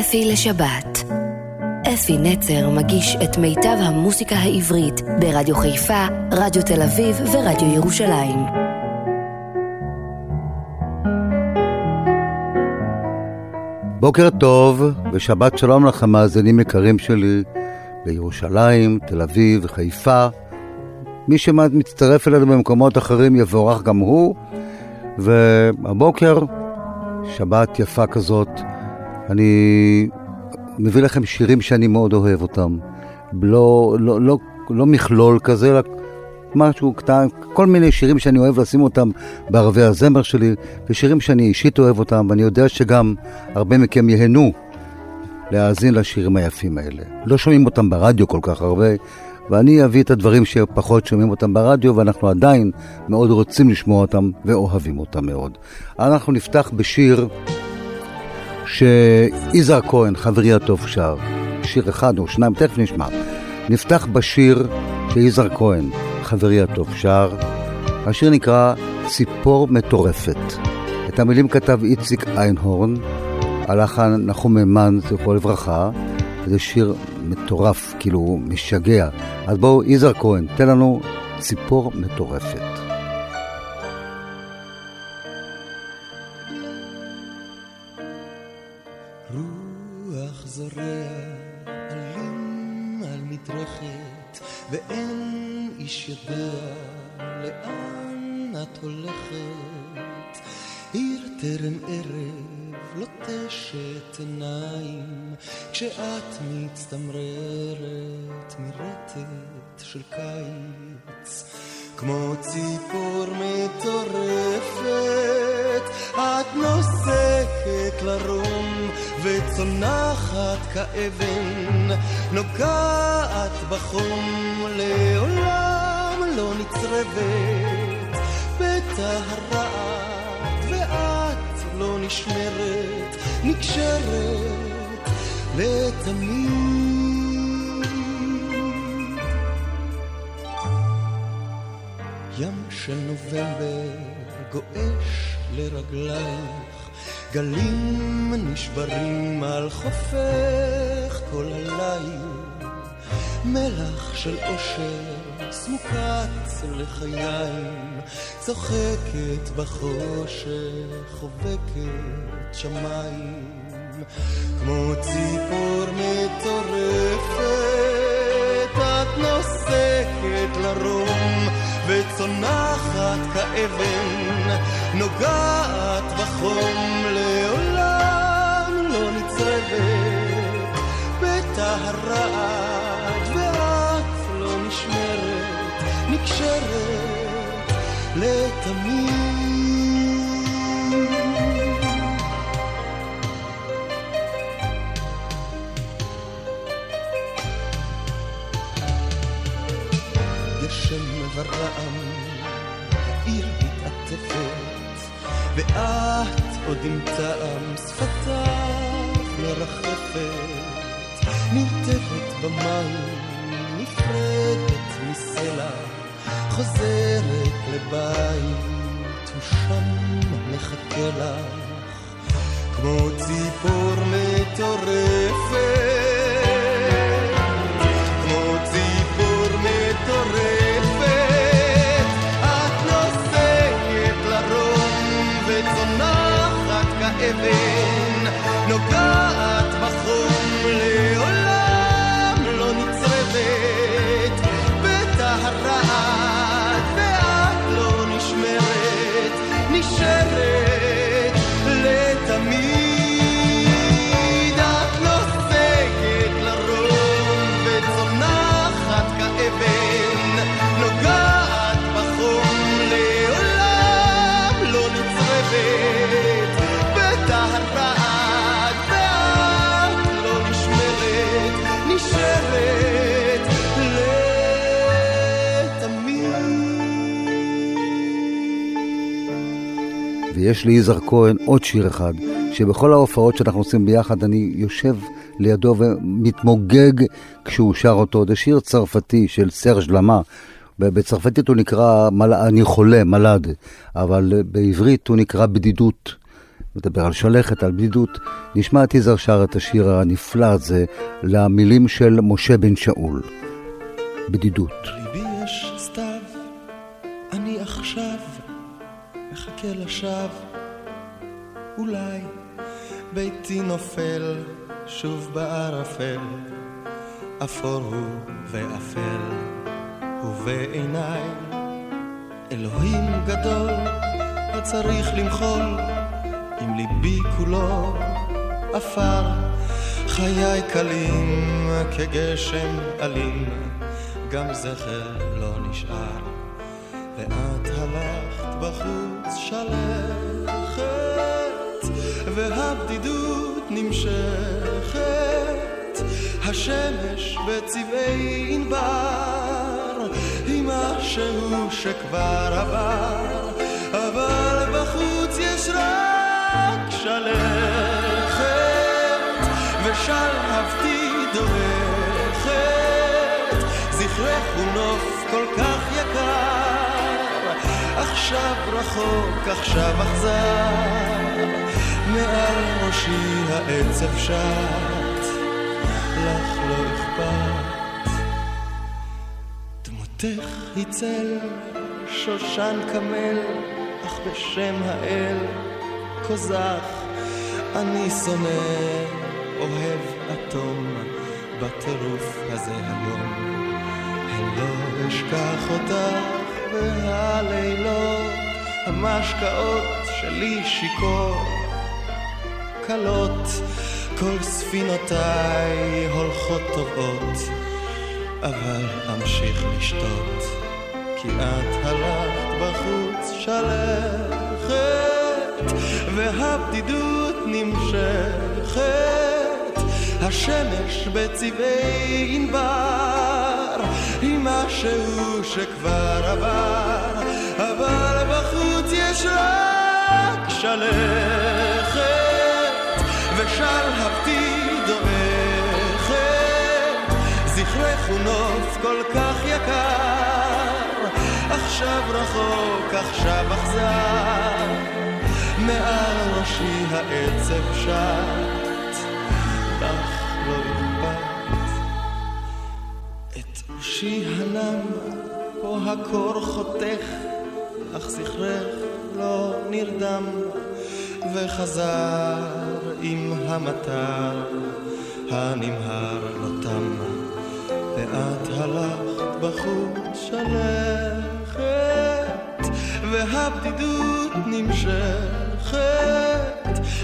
אפי לשבת. אפי נצר מגיש את מיטב המוסיקה העברית ברדיו חיפה, רדיו תל אביב ורדיו ירושלים. בוקר טוב ושבת שלום לכם מאזינים יקרים שלי בירושלים, תל אביב, חיפה. מי שמצטרף אלינו במקומות אחרים יבורך גם הוא. והבוקר, שבת יפה כזאת, אני מביא לכם שירים שאני מאוד אוהב אותם. לא, לא, לא, לא מכלול כזה, אלא משהו קטן, כל מיני שירים שאני אוהב לשים אותם בערבי הזמר שלי, ושירים שאני אישית אוהב אותם, ואני יודע שגם הרבה מכם ייהנו להאזין לשירים היפים האלה. לא שומעים אותם ברדיו כל כך הרבה, ואני אביא את הדברים שפחות שומעים אותם ברדיו, ואנחנו עדיין מאוד רוצים לשמוע אותם ואוהבים אותם מאוד. אנחנו נפתח בשיר שיזהר כהן, חברי הטוב, שר. שיר אחד או שניים, תכף נשמע. נפתח בשיר שיזהר כהן, חברי הטוב, שר. השיר נקרא ציפור מטורפת. את המילים כתב איציק איינהורן, הלחן נחום מימן, זכרו לברכה. זה שיר מטורף, כאילו משגע. אז בואו, יזהר כהן, תן לנו ציפור מטורפת. הולכת. עיר טרם ערב לוטשת עיניים, כשאת מצטמררת מרטט של קיץ. כמו ציפור מטורפת, את נוסקת לרום וצונחת כאבן, נוגעת בחום, לעולם לא נצרבת, בטהרת ואת לא נשמרת, נקשרת לתמיד. ים של נובמבר גועש לרגלייך, גלים נשברים על חופך כל הליל, מלח של אושר סמוקת לחיים, צוחקת בחושך, חובקת שמיים, כמו ציפור מטורפת, את נוסקת לרום וצונחת כאבן, נוגעת בחום לעולם לא נצרבת, בטהרת נקשרת לתמיד. גשם ורעם, העיר מתעטפת, ואת עוד עם טעם שפתיו מרחפת, נרטבת במים, נפרדת מסלע, חוזרת לבית, ושם מחכה לך, כמו ציפור מטורפת. כמו ציפור מטורפת, את נשארת ויש לי יזהר כהן עוד שיר אחד, שבכל ההופעות שאנחנו עושים ביחד, אני יושב לידו ומתמוגג כשהוא שר אותו. זה שיר צרפתי של סרג' למה. בצרפתית הוא נקרא מל... אני חולה, מלד, אבל בעברית הוא נקרא בדידות. מדבר על שלכת, על בדידות. נשמע את יזהר שר את השיר הנפלא הזה למילים של משה בן שאול. בדידות. מחכה לשווא. אולי ביתי נופל שוב בערפל, אפור הוא ואפל, ובעיניי אלוהים גדול הצריך למחול, עם ליבי כולו עפר, חיי קלים כגשם אלים, גם זכר לא נשאר, בחוץ שלכת, והבדידות נמשכת, השמש בצבעי ענבר, היא משהו שכבר עבר, אבל בחוץ יש רק שלכת, ושלהבתי דורכת, זכרך הוא נוף עכשיו רחוק, עכשיו אכזר, מעל ראשי העצב שט, לך לא אכפת. דמותך היא צל, שושן קמל, אך בשם האל, קוזח, אני שונא, אוהב אטום, בטירוף הזה היום. הן לא אשכח אותך, והלילות, המשקאות שלי שיכור, קלות, כל ספינותיי הולכות טובות, אבל אמשיך לשתות, כי את הלכת בחוץ שלכת, והבדידות נמשכת, השמש בצבעי ענבר, היא משהו שכבר עבר, אבל בחוץ יש רק שלכת, ושלהבתי דורכת, זכרך הוא נוף כל כך יקר, עכשיו רחוק, עכשיו אכזר, מעל ראשי העצב שט, לך ראשי הנם, פה הקור חותך, אך זכרך לא נרדם, וחזר עם המטר הנמהר לא תם, ואת הלכת בחוץ שלכת, והבדידות נמשכת,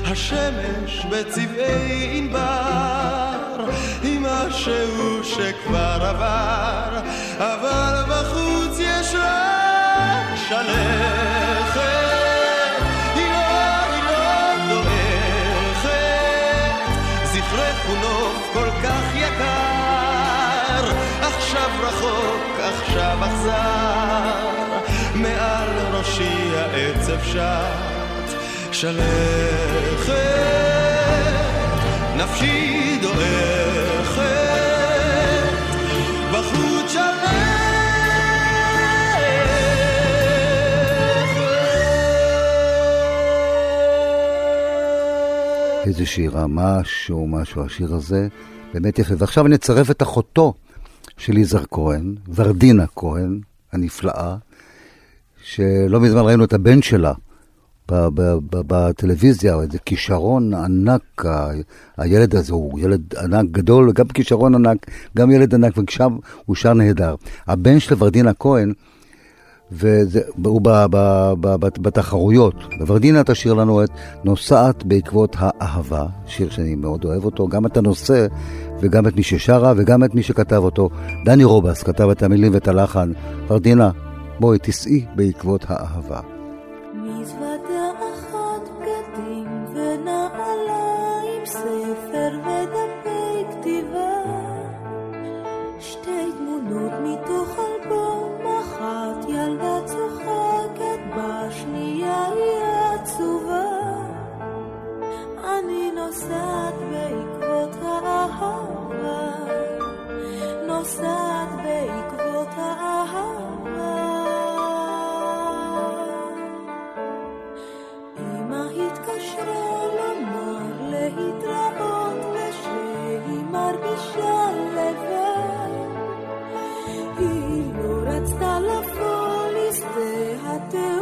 השמש בצבעי ענבר, משהו שכבר עבר, אבל בחוץ יש רק שלכת. היא לא, היא לא דועכת, זכרך הוא כל כך יקר, עכשיו רחוק, עכשיו אכזר, מעל ראשי העצב שט, שלכת, נפשי דועכת, שלכת. איזה שירה, משהו, השיר הזה, באמת יפה. ועכשיו אני אצרף את אחותו של יזהר כהן, ורדינה כהן, הנפלאה, שלא מזמן ראינו את הבן שלה בטלוויזיה, איזה כישרון ענק, הילד הזה הוא ילד ענק גדול, גם כישרון ענק, גם ילד ענק, ושם הוא שר נהדר. הבן של ורדינה כהן, והוא בתחרויות. וורדינה תשאיר לנו את נוסעת בעקבות האהבה, שיר שאני מאוד אוהב אותו, גם את הנושא וגם את מי ששרה וגם את מי שכתב אותו. דני רובס כתב את המילים ואת הלחן. ורדינה, בואי תיסעי בעקבות האהבה. נוסעת בעקבות האהבה, נוסעת בעקבות האהבה. אמא התקשרה להתראות ושהיא מרגישה לבד. היא לא רצתה לבוא לשדה התעופה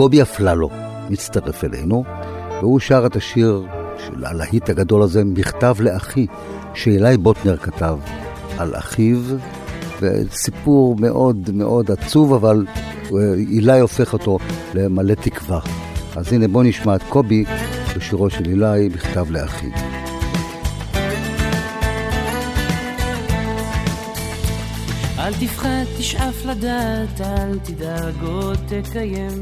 קובי אפללו מצטרף אלינו, והוא שר את השיר של הלהיט הגדול הזה, מכתב לאחי, שאילי בוטנר כתב על אחיו, וסיפור מאוד מאוד עצוב, אבל אה, אילי הופך אותו למלא תקווה. אז הנה בוא נשמע את קובי בשירו של אילי, מכתב לאחי. אל תפחד, תשאף לדעת, אל תדאג עוד תקיים.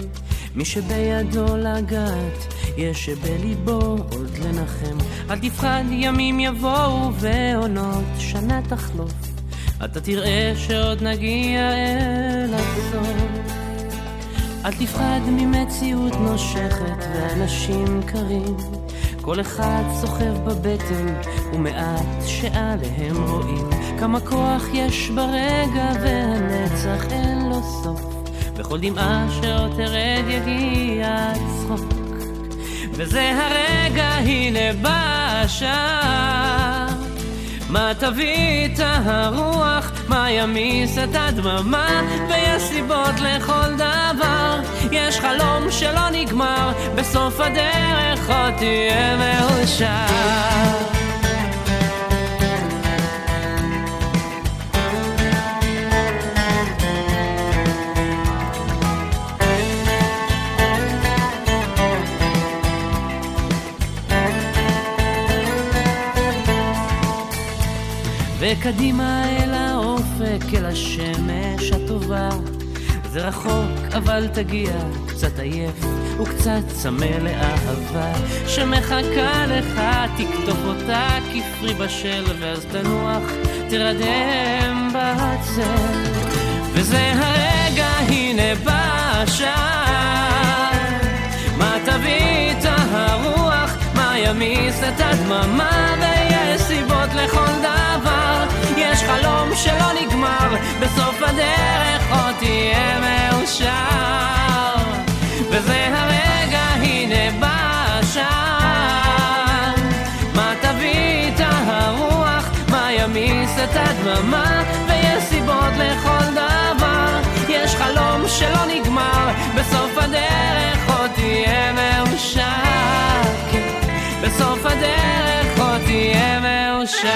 מי שבידו לגעת, יש שבליבו עוד לנחם. אל תפחד, ימים יבואו ועונות שנה תחלוף. אתה תראה שעוד נגיע אל הסוף. אל תפחד ממציאות נושכת ואנשים קרים. כל אחד סוחב בבטן ומעט שעליהם רואים כמה כוח יש ברגע והנצח אין לו סוף בכל דמעה שעוד תרד יגיע הצחוק וזה הרגע הנה בא השעה מה תביא את הרוח, מה ימיס את הדממה, ויש סיבות לכל דבר. יש חלום שלא נגמר, בסוף הדרך עוד תהיה מאושר. וקדימה אל האופק, אל השמש הטובה. זה רחוק, אבל תגיע, קצת עייף וקצת צמא לאהבה שמחכה לך, תקטוף אותה כפרי בשל, ואז תנוח, תרדם בצל. וזה הרגע, הנה בא השעה. ימיס את הדממה, ויש סיבות לכל דבר. יש חלום שלא נגמר, בסוף הדרך עוד תהיה מאושר. וזה הרגע, הנה בא השעה. מה תביא את הרוח, מה ימיס את הדממה, ויש סיבות לכל דבר. יש חלום שלא נגמר, בסוף הדרך עוד תהיה מאושר. בסוף הדרך עוד תהיה מאושר.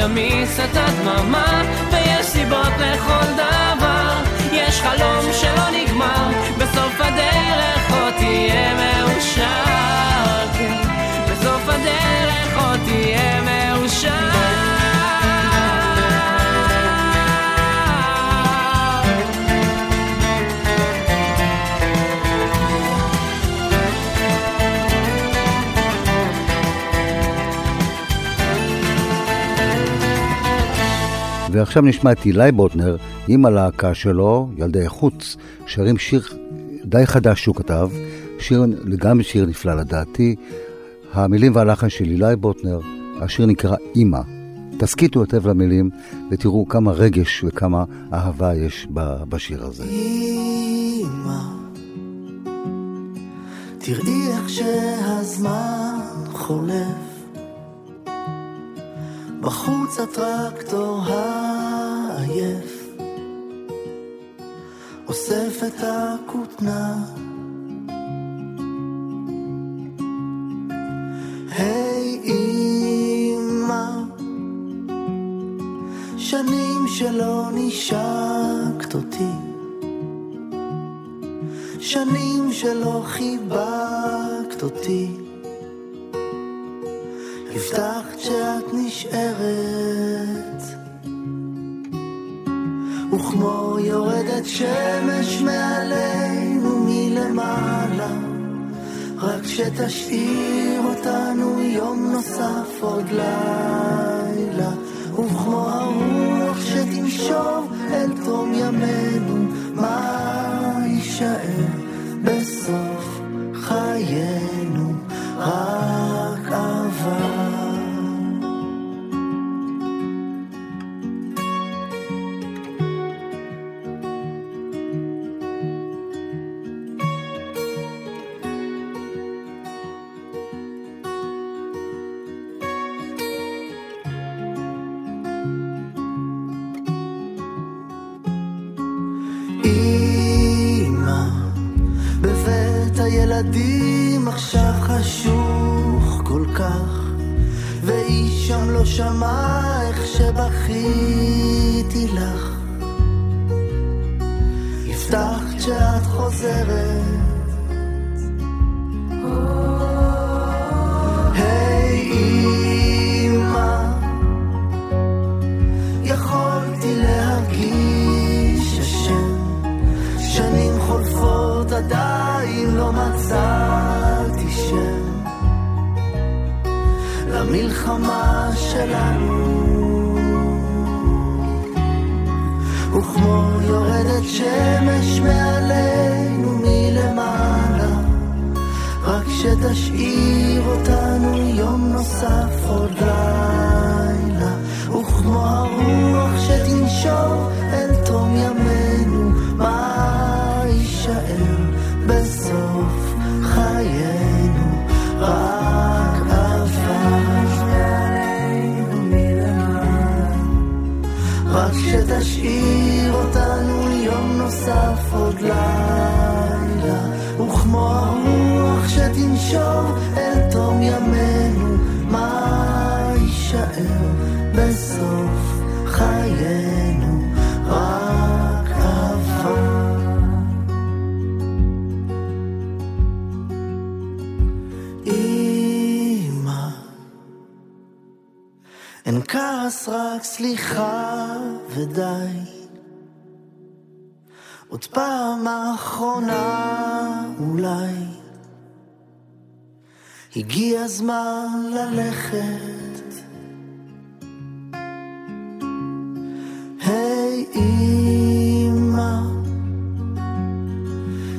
ימיס את הדממה, ויש סיבות לכל דבר. יש חלום שלא נגמר, בסוף הדרך עוד תהיה מאושר. ועכשיו נשמע את אילי בוטנר עם הלהקה שלו, ילדי חוץ, שרים שיר די חדש שהוא כתב, שיר, גם שיר נפלא לדעתי, המילים והלחן של אילי בוטנר, השיר נקרא אימא. תסכיתו היטב למילים ותראו כמה רגש וכמה אהבה יש בשיר הזה. אימא, תראי איך שהזמן חולף בחוץ הטרקטור העייף אוסף את הכותנה. היי אמא שנים שלא נשקת אותי. שנים שלא חיבקת אותי הבטחת שאת נשארת. וכמו יורדת שמש מעלינו מלמעלה רק שתשאיר אותנו יום נוסף עוד לילה. וכמו הרוח שתנשוב אל תום ימינו מה יישאר בסוף חיינו מה יישאר בסוף חיינו רק רק שתשאיר אותנו יום נוסף עוד לילה וכמו הרוח שתנשוב אל תום ימינו כעס רק סליחה ודי. עוד פעם אחרונה אולי. הגיע הזמן ללכת. היי אמא.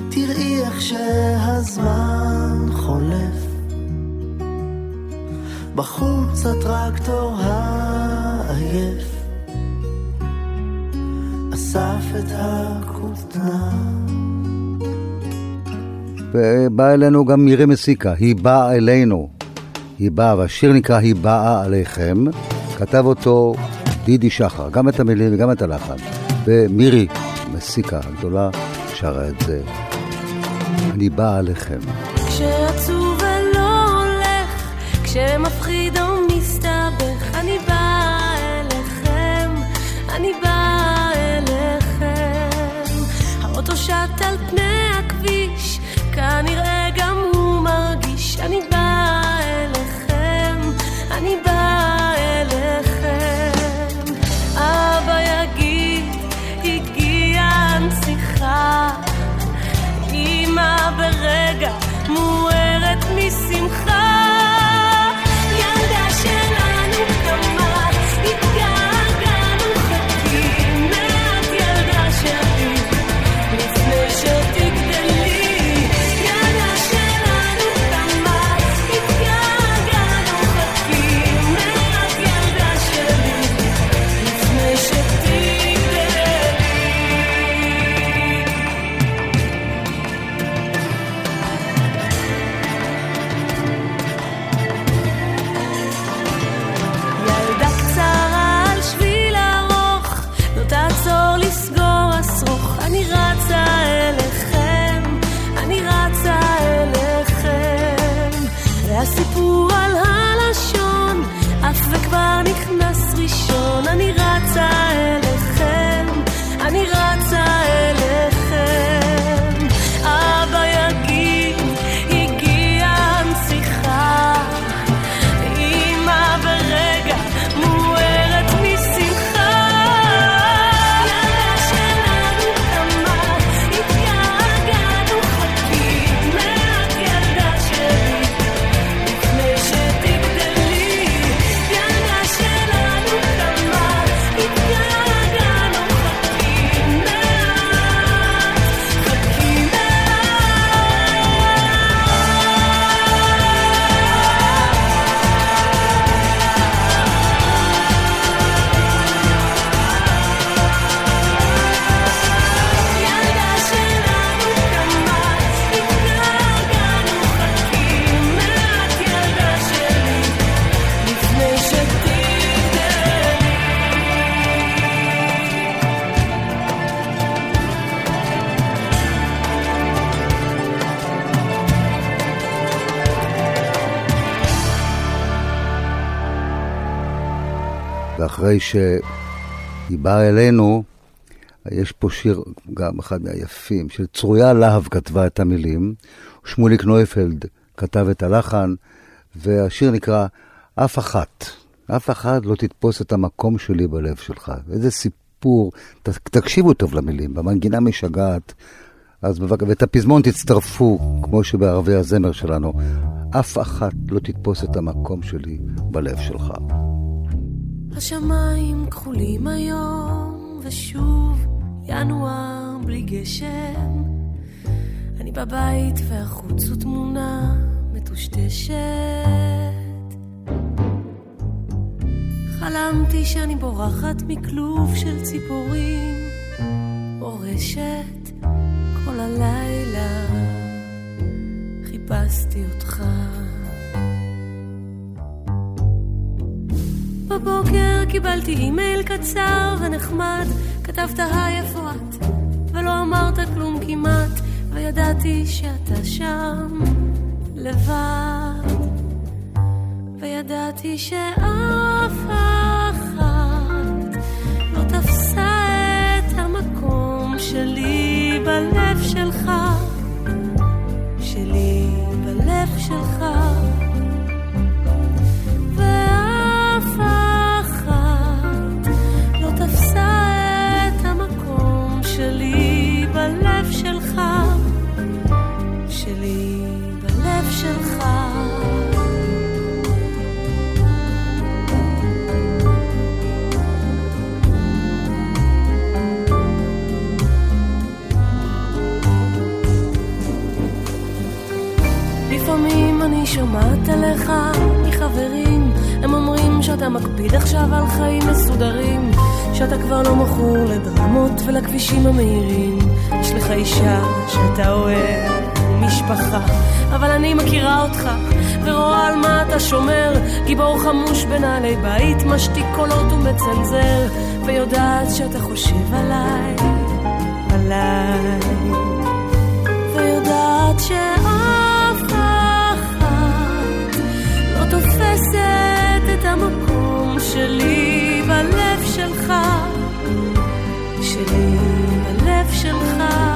תראי איך שהזמן חולף. בחוץ הטרקטור העייף אסף את הכותנה ובאה אלינו גם מירי מסיקה, היא באה אלינו. היא באה, והשיר נקרא היא באה עליכם. כתב אותו דידי שחר, גם את המילים וגם את הלחן. ומירי מסיקה הגדולה שרה את זה. אני באה עליכם. כשעצוב ולא הולך, כשמפחיד אני באה ואחרי שהיא באה אלינו, יש פה שיר, גם אחד מהיפים, של צרויה להב כתבה את המילים, שמוליק נויפלד כתב את הלחן, והשיר נקרא אף אחת. אף אחת לא תתפוס את המקום שלי בלב שלך. איזה סיפור, ת, תקשיבו טוב למילים, במנגינה משגעת. אז בבקשה, ואת הפזמון תצטרפו, כמו שבערבי הזמר שלנו. אף אחת לא תתפוס את המקום שלי בלב שלך. השמיים כחולים היום, ושוב ינואר בלי גשם. אני בבית והחוץ הוא תמונה מטושטשת. חלמתי שאני בורחת מכלוב של ציפורים, אורשת כל הלילה. חיפשתי אותך. בבוקר קיבלתי אימייל קצר ונחמד, כתבת היי איפה את, ולא אמרת כלום כמעט, וידעתי שאתה שם, לבד, וידעתי שאף אחת לא תפסה את המקום שלי בלב שלך, שלי בלב שלך. שומעת עליך מחברים, הם אומרים שאתה מקפיד עכשיו על חיים מסודרים, שאתה כבר לא מכור לדרמות ולכבישים המהירים. יש לך אישה שאתה אוהב, משפחה, אבל אני מכירה אותך ורואה על מה אתה שומר, גיבור חמוש בנעלי בית, משתיק קולות ומצנזר, ויודעת שאתה חושב עליי, עליי. ויודעת שאף שלי בלב שלך, שלי בלב שלך.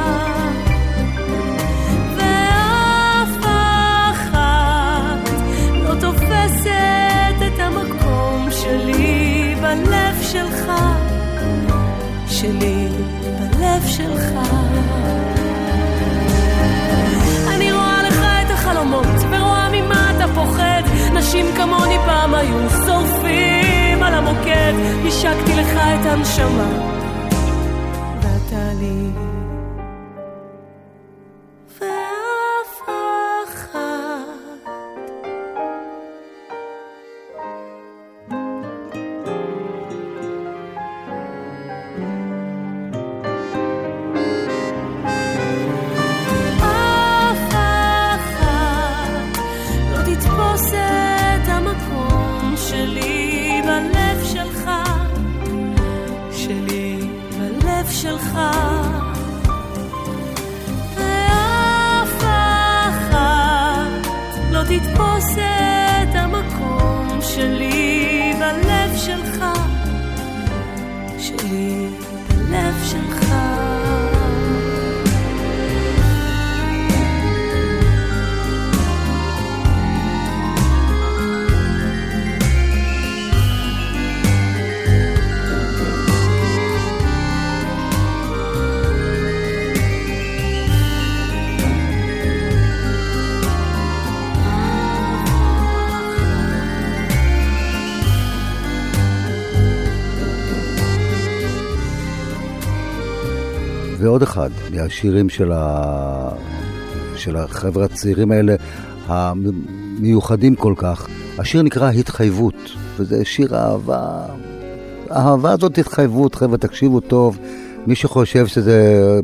ועוד אחד מהשירים של, ה... של החבר'ה הצעירים האלה, המיוחדים כל כך. השיר נקרא התחייבות, וזה שיר אהבה. האהבה הזאת התחייבות, חבר'ה, תקשיבו טוב. מי שחושב שזה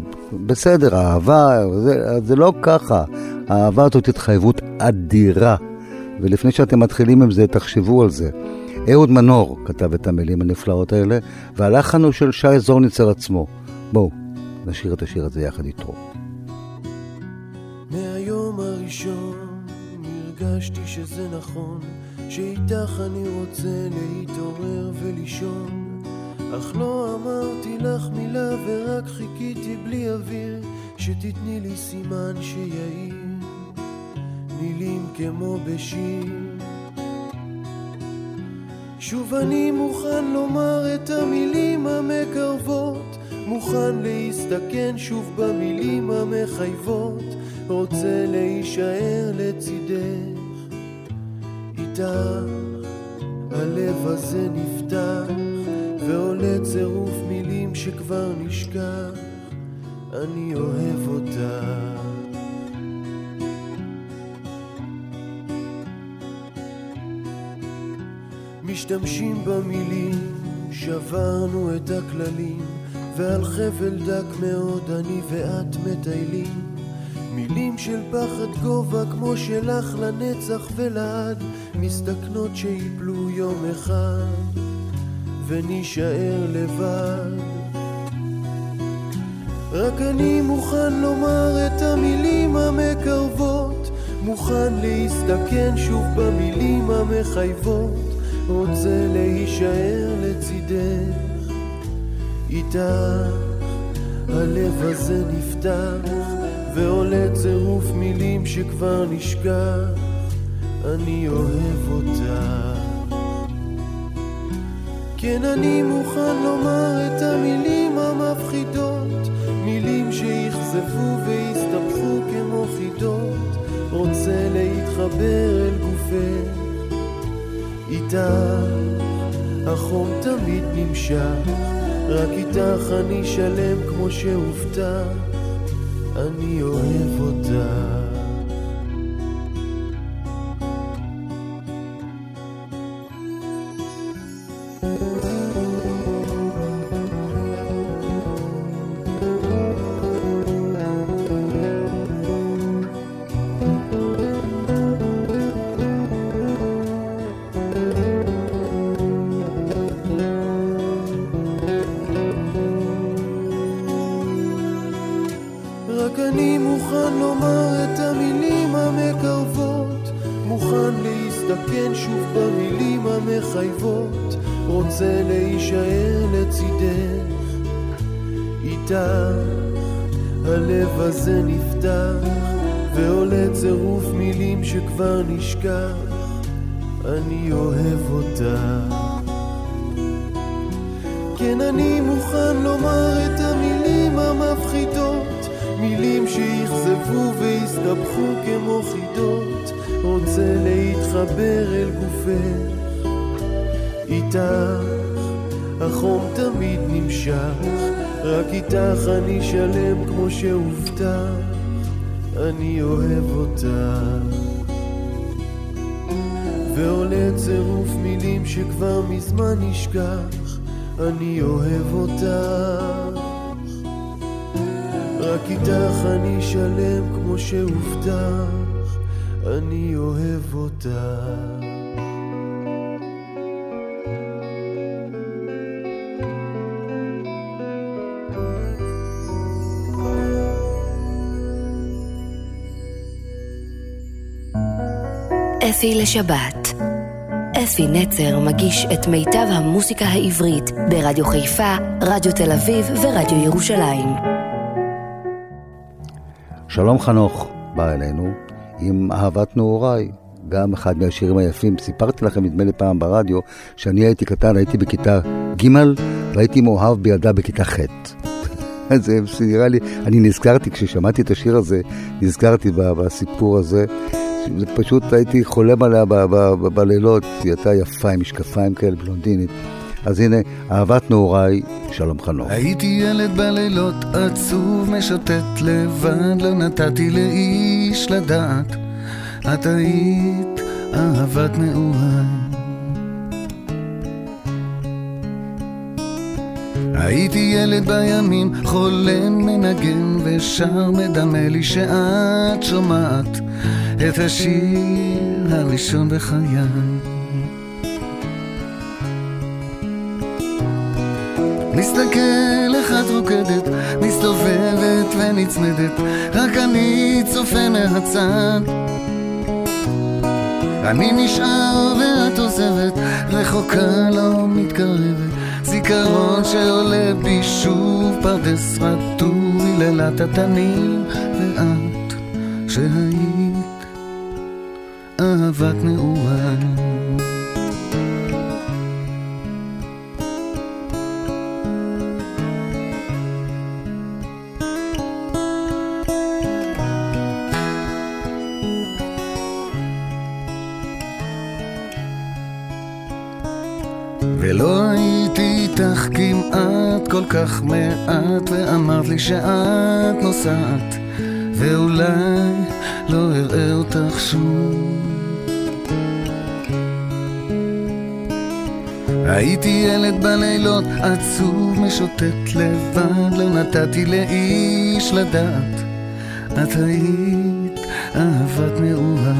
בסדר, אהבה, זה, זה לא ככה. האהבה הזאת התחייבות אדירה. ולפני שאתם מתחילים עם זה, תחשבו על זה. אהוד מנור כתב את המילים הנפלאות האלה, והלחן הוא של שי זורניצר עצמו. בואו, נשאיר את השיר הזה יחד איתו. מהיום הראשון הרגשתי שזה נכון, שאיתך אני רוצה להתעורר ולישון. אך לא אמרתי לך מילה ורק חיכיתי בלי אוויר, שתתני לי סימן שיעיר, מילים כמו בשיר. שוב אני מוכן לומר את המילים המקרבות, מוכן להסתכן שוב במילים המחייבות, רוצה להישאר לצידך. איתך הלב הזה נפתח, ועולה צירוף מילים שכבר נשכח, אני אוהב אותך. משתמשים במילים, שברנו את הכללים, ועל חבל דק מאוד אני ואת מטיילים. מילים של פחד גובה כמו שלך לנצח ולעד, מסתכנות שיפלו יום אחד, ונישאר לבד. רק אני מוכן לומר את המילים המקרבות, מוכן להסתכן שוב במילים המחייבות, רוצה להישאר לצידך. איתך הלב הזה נפתח, ועולה צירוף מילים שכבר נשכח, אני אוהב אותך. כן, אני מוכן לומר את המילים המפחידות, מילים שיכזבו ויסתבכו כמו חידות, רוצה להתחבר אל גופך. איתך החום תמיד נמשך, רק איתך אני שלם כמו שהובטח, אני אוהב אותך. מילים שכבר נשכח, אני אוהב אותה. כן, אני מוכן לומר את המילים המפחידות, מילים שאכזבו והסתבכו כמו חידות, רוצה להתחבר אל גופך, איתך. החום תמיד נמשך, רק איתך אני שלם כמו שהובטח, אני אוהב אותך. ועולה צירוף מילים שכבר מזמן נשכח, אני אוהב אותך. רק איתך אני שלם כמו שהובטח, אני אוהב אותך. אפי לשבת. אפי נצר מגיש את מיטב המוסיקה העברית ברדיו חיפה, רדיו תל אביב ורדיו ירושלים. שלום חנוך בא אלינו עם אהבת נעוריי, גם אחד מהשירים היפים. סיפרתי לכם, נדמה לי פעם ברדיו, שאני הייתי קטן, הייתי בכיתה ג' והייתי מאוהב בילדה בכיתה ח'. זה נראה לי, אני נזכרתי, כששמעתי את השיר הזה, נזכרתי בסיפור הזה. זה פשוט הייתי חולם עליה בלילות, היא הייתה יפה עם משקפיים כאלה, בלונדינית. אז הנה, אהבת נעוריי, שלום חנוך. הייתי ילד בלילות עצוב, משוטט לבד, לא נתתי לאיש לדעת. את היית אהבת נעוריי. הייתי ילד בימים, חולם, מנגן ושר, מדמה לי שאת שומעת. את השיר הראשון בחיי. מסתכל את רוקדת, מסתובבת ונצמדת, רק אני צופה מהצד. אני נשאר ואת עוזבת, רחוקה לא מתקרבת, זיכרון שעולה בי שוב פרדס רטוב, היללת התנים, ואת שהיית אהבת נעוריי. ולא הייתי איתך כמעט כל כך מעט, ואמרת לי שאת נוסעת, ואולי לא אראה אותך שוב. הייתי ילד בלילות, עצוב, משוטט לבד, לא נתתי לאיש לדעת. את היית אהבת נעורה.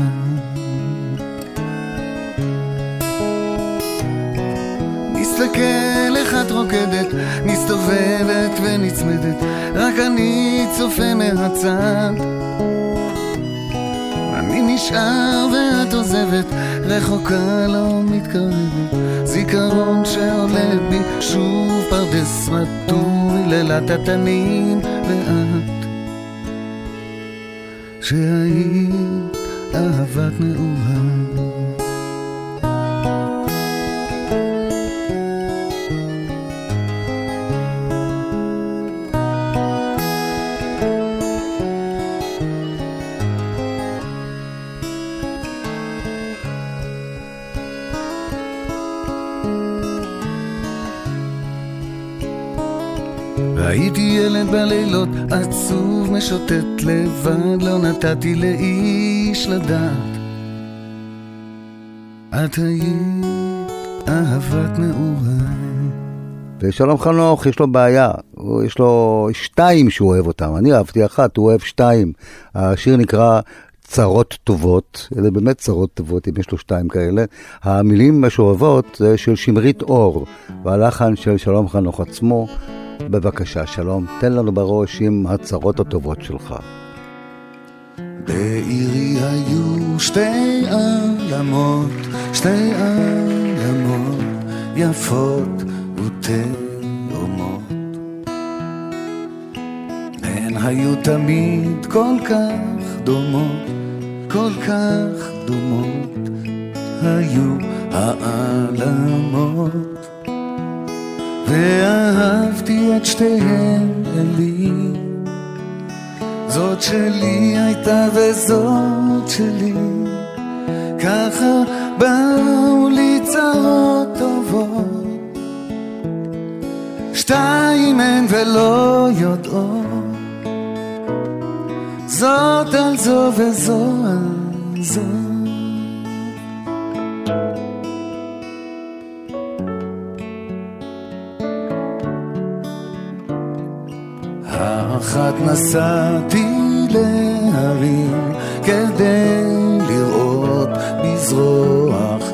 מסתכל איך את רוקדת, מסתובבת ונצמדת, רק אני צופה מהצד. אני נשאר ואת עוזבת, רחוקה לא מתקרבת, זיכרון שעולה בי שוב פרדס רטוב, לילת התנין ואת שהיית אהבת נעורה ילד בלילות, עצוב, משוטט לבד, לא נתתי לאיש לדעת. את היית אהבת נעוריי. ושלום חנוך, יש לו בעיה, יש לו שתיים שהוא אוהב אותם, אני אהבתי אחת, הוא אוהב שתיים. השיר נקרא צרות טובות, אלה באמת צרות טובות, אם יש לו שתיים כאלה. המילים השואבות זה של שמרית אור, והלחן של שלום חנוך עצמו. בבקשה, שלום, תן לנו בראש עם הצרות הטובות שלך. בעירי היו שתי עלמות, שתי עלמות יפות ותאומות. הן היו תמיד כל כך דומות, כל כך דומות, היו העלמות. ואהבתי את שתיהן אלי, זאת שלי הייתה וזאת שלי, ככה באו לי צרות טובות. שתיים הן ולא יודעות. זאת על זו וזו על זו נסעתי להרים כדי לראות מזרוח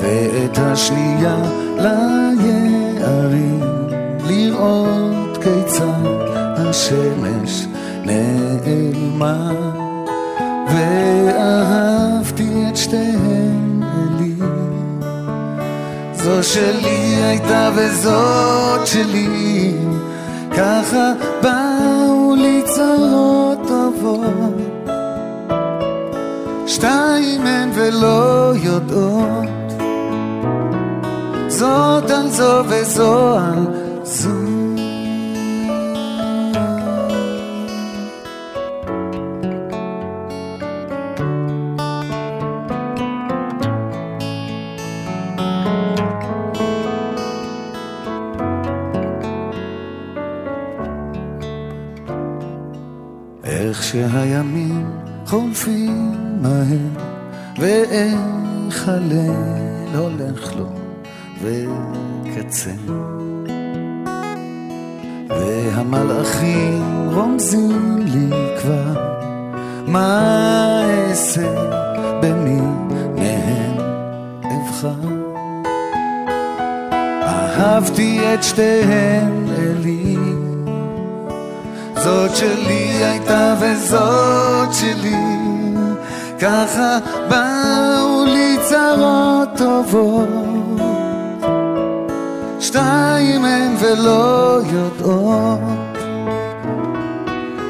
ואת השנייה ליערים לראות כיצד השמש נעלמה. ואהבתי שלי הייתה וזאת שלי. ככה באו לי צרות טובות. שתיים הן ולא יודעות. זאת על זו וזו על איך שהימים חולפים מהר, ואיך הליל הולך לו. וקצה. והמלאכים רומזים לי כבר מה אעשה במי מהם אבחר. אהבתי את שתיהן זאת שלי הייתה וזאת שלי, ככה באו לי צרות טובות. שתיים הן ולא יודעות.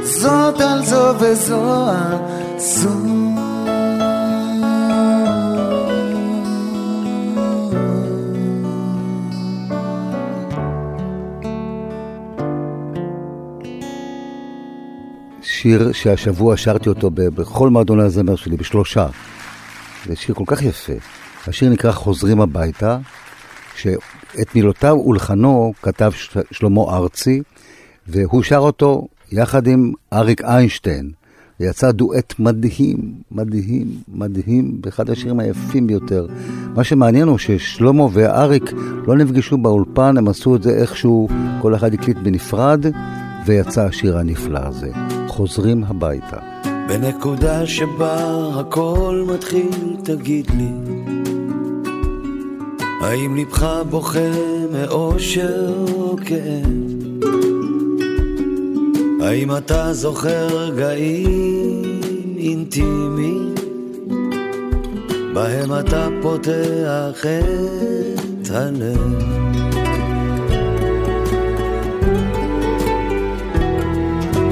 זאת על זו וזו על זו שיר שהשבוע שרתי אותו בכל מועדוני הזמר שלי, בשלושה. זה שיר כל כך יפה. השיר נקרא חוזרים הביתה, שאת מילותיו ולחנו כתב שלמה ארצי, והוא שר אותו יחד עם אריק איינשטיין. ויצא דואט מדהים, מדהים, מדהים, באחד השירים היפים ביותר. מה שמעניין הוא ששלמה ואריק לא נפגשו באולפן, הם עשו את זה איכשהו, כל אחד הקליט בנפרד, ויצא השיר הנפלא הזה. חוזרים הביתה. בנקודה שבה הכל מתחיל, תגיד לי, האם ליבך בוכה מאושר או כאב? האם אתה זוכר רגעים אינטימיים בהם אתה פותח את הלב?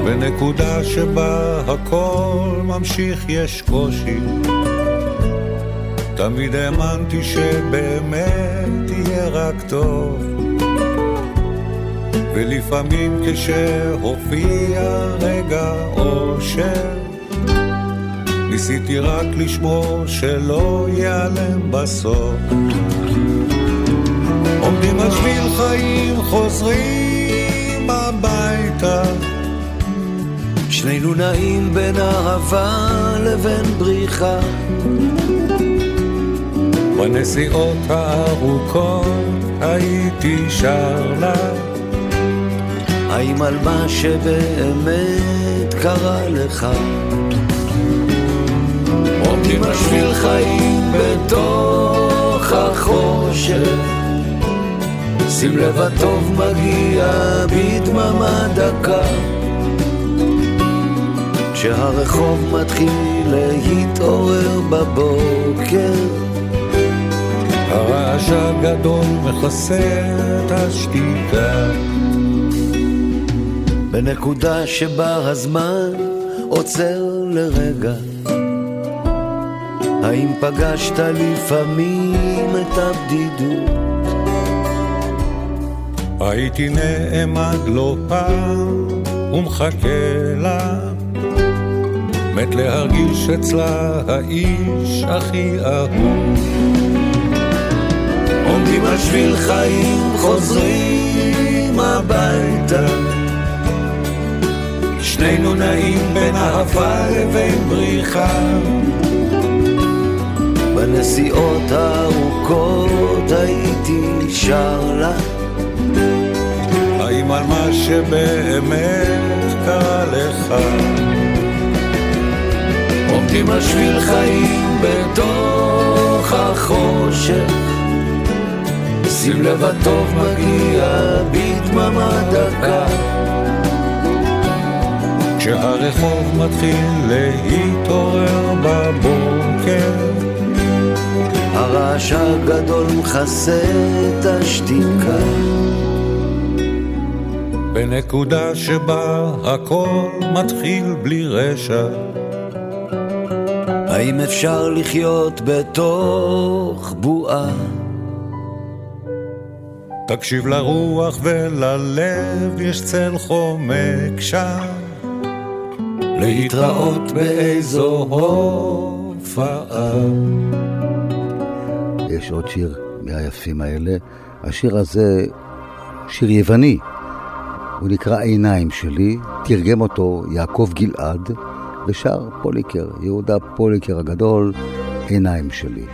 בנקודה שבה הכל ממשיך יש קושי. תמיד האמנתי שבאמת יהיה רק טוב. ולפעמים כשהופיע רגע אושר ניסיתי רק לשמור שלא ייעלם בסוף. עומדים על שביל חיים חוזרים הביתה שנינו נעים בין אהבה לבין בריחה. בנסיעות הארוכות הייתי שר לה. האם על מה שבאמת קרה לך? עומדים על שביל חיים בתוך החושך. שים לב הטוב מגיע בדממה דקה כשהרחוב מתחיל להתעורר בבוקר הרעש הגדול מכסה את השתיקה. בנקודה שבה הזמן עוצר לרגע. האם פגשת לפעמים את הבדידות? הייתי נעמד לא פעם ומחכה לה, מת להרגיש אצלה האיש הכי אהוב. עומדים על שביל חיים, חוזרים הביתה. שנינו נעים בין אהבה לבין בריחה. בנסיעות הארוכות הייתי שר לה. האם על מה שבאמת קרה לך? עומדים על שביל חיים בתוך החושך. שים לב הטוב מגיע בדממה דקה. כשהרחוב מתחיל להתעורר בבוקר הרעש הגדול מכסה את השתיקה. בנקודה שבה הכל מתחיל בלי רשע האם אפשר לחיות בתוך בועה? תקשיב לרוח וללב, יש צל חומק שם. להתראות באיזו הופעה. יש עוד שיר מהיפים האלה. השיר הזה שיר יווני. הוא נקרא עיניים שלי, תרגם אותו יעקב גלעד, ושר פוליקר, יהודה פוליקר הגדול, עיניים שלי.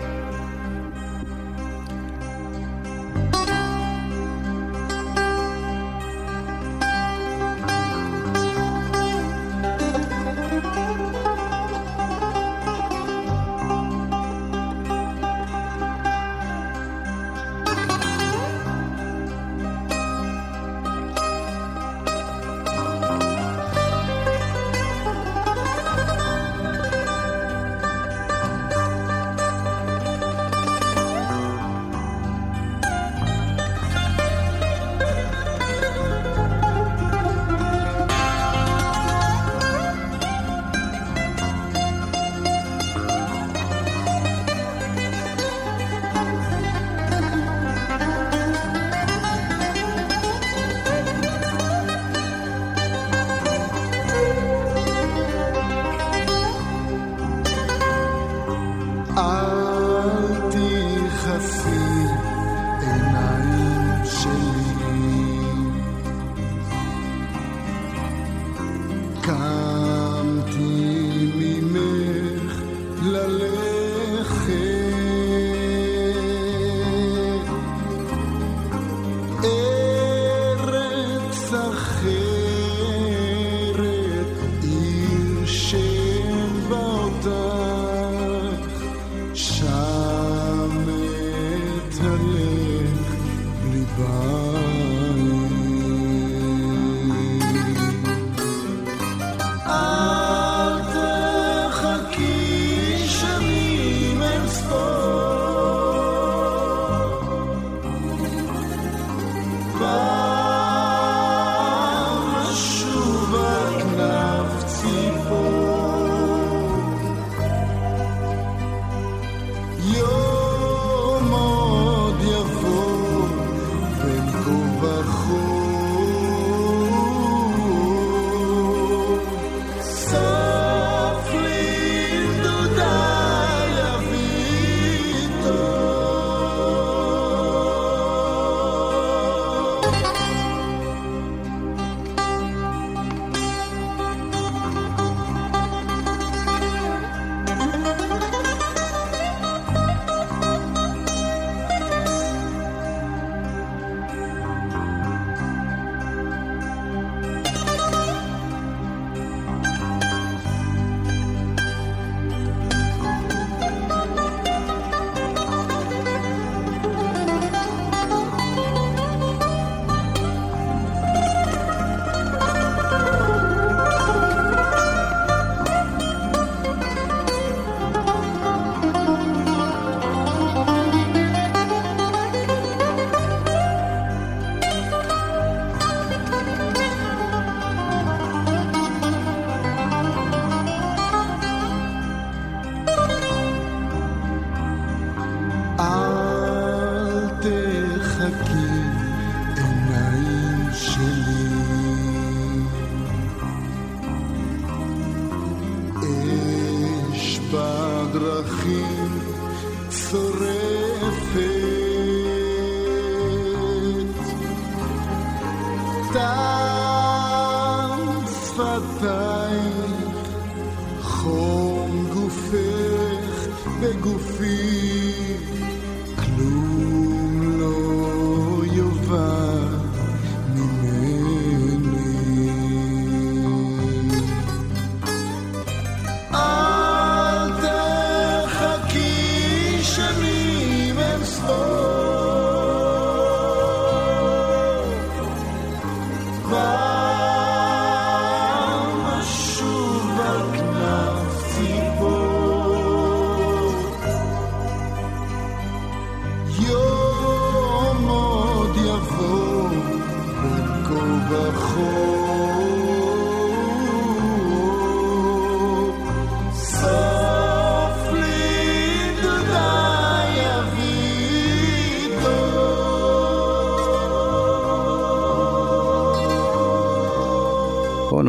you.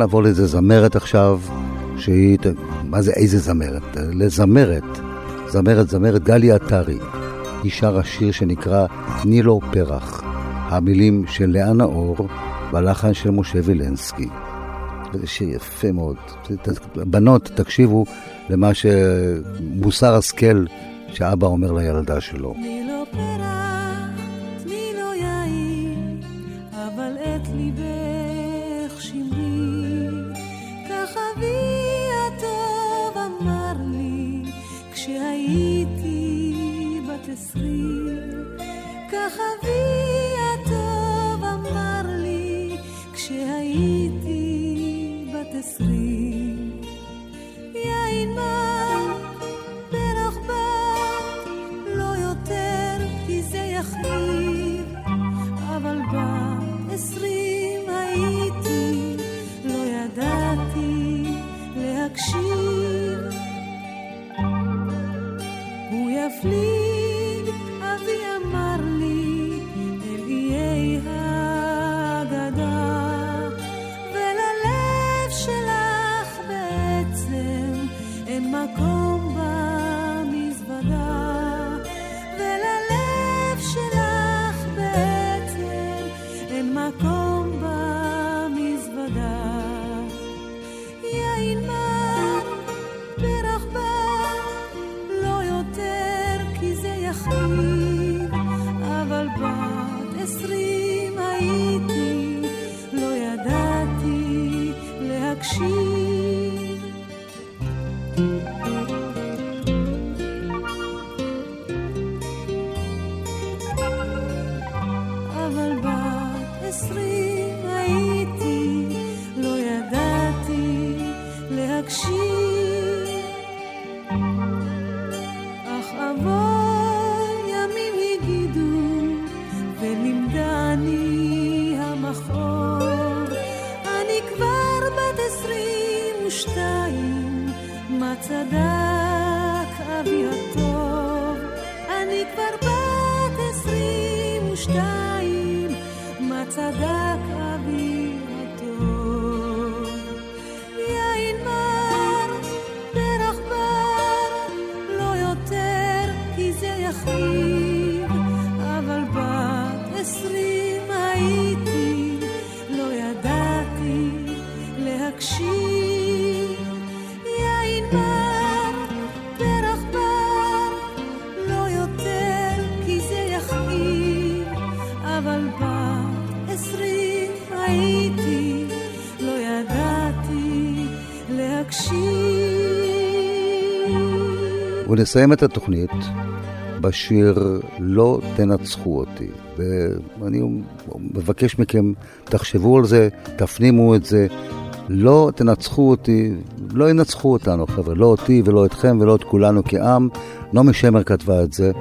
נעבור לאיזה זמרת עכשיו, שהיא, מה זה איזה זמרת? לזמרת, זמרת, זמרת, גלי עטרי. היא שרה שיר שנקרא "תני לו פרח". המילים של לאה נאור והלחן של משה וילנסקי. זה שיר יפה מאוד. בנות, תקשיבו למה שמוסר השכל שאבא אומר לילדה שלו. ונסיים את התוכנית בשיר "לא תנצחו אותי". ואני מבקש מכם, תחשבו על זה, תפנימו את זה. לא תנצחו אותי, לא ינצחו אותנו, חבר'ה. לא אותי ולא אתכם ולא את כולנו כעם. נעמי שמר כתבה את זה.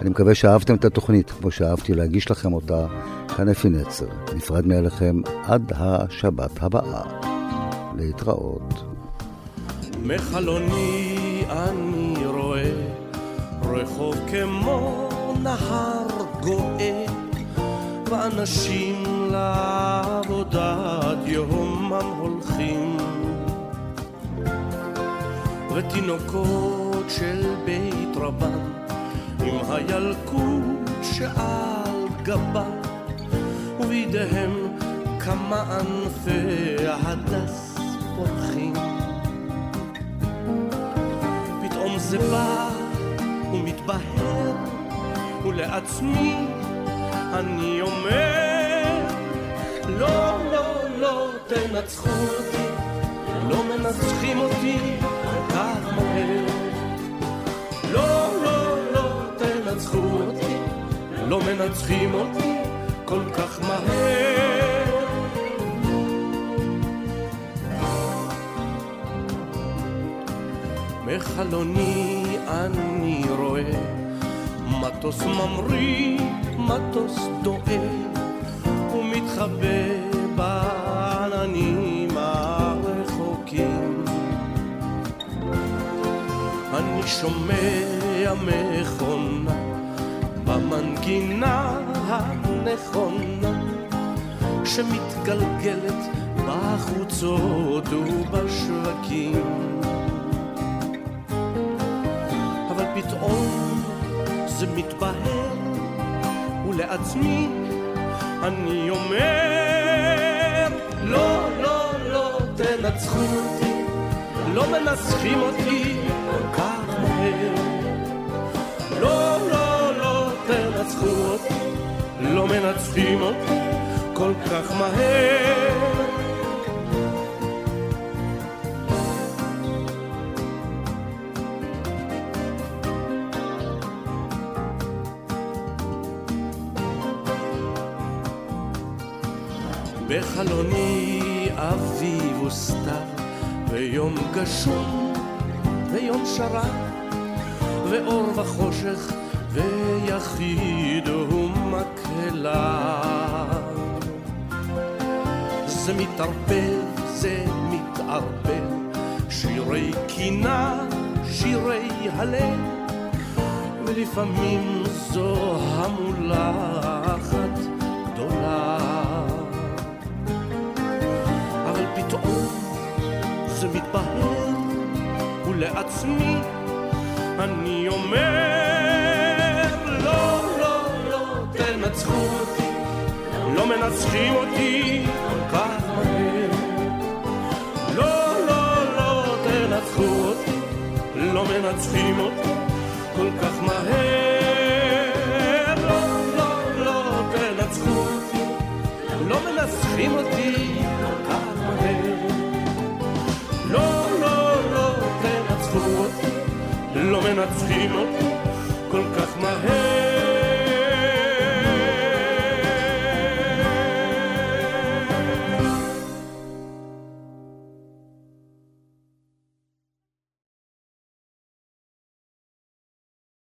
אני מקווה שאהבתם את התוכנית, כמו שאהבתי להגיש לכם אותה. כאן אפי נצר, נפרד מאליכם עד השבת הבאה. להתראות. מחלוני אני רחוב כמו נהר גואה ואנשים לעבודת יומם הולכים ותינוקות של בית רבן, עם הילקוט שעל גבה, ובידיהם כמה ענפי ההדס פורחים. פתאום זה בא ומתבהר, ולעצמי אני אומר, לא, לא, לא תנצחו אותי, לא מנצחים אותי כל כך מהר. לא, לא, לא תנצחו אותי, לא מנצחים אותי כל כך מהר. מחלוני אני רואה מטוס ממריא, מטוס דואג ומתחבא בעננים הרחוקים. אני שומע מכונה במנגינה הנכונה שמתגלגלת בחוצות ובשווקים. פתאום זה מתבהר, ולעצמי אני אומר, לא, לא, לא תנצחו אותי, לא מנסחים אותי כל כך מהר. לא, לא, לא תנצחו אותי, לא מנצחים אותי כל כך מהר. בחלוני אביב וסתיו, ויום גשום, ויום שרה, ואור וחושך, ויחיד ומקהלה. זה מתערבב, זה מתערבב, שירי קינה, שירי הלב, ולפעמים זו המולה אחת זה מתבהר, ולעצמי אני אומר, לא, לא, לא תנצחו אותי, לא מנצחים אותי כל כך מהר. לא, לא, לא תנצחו אותי, לא מנצחים אותי כל כך מהר. לא, לא, לא תנצחו אותי, לא מנצחים אותי לא, מנצחים. אותי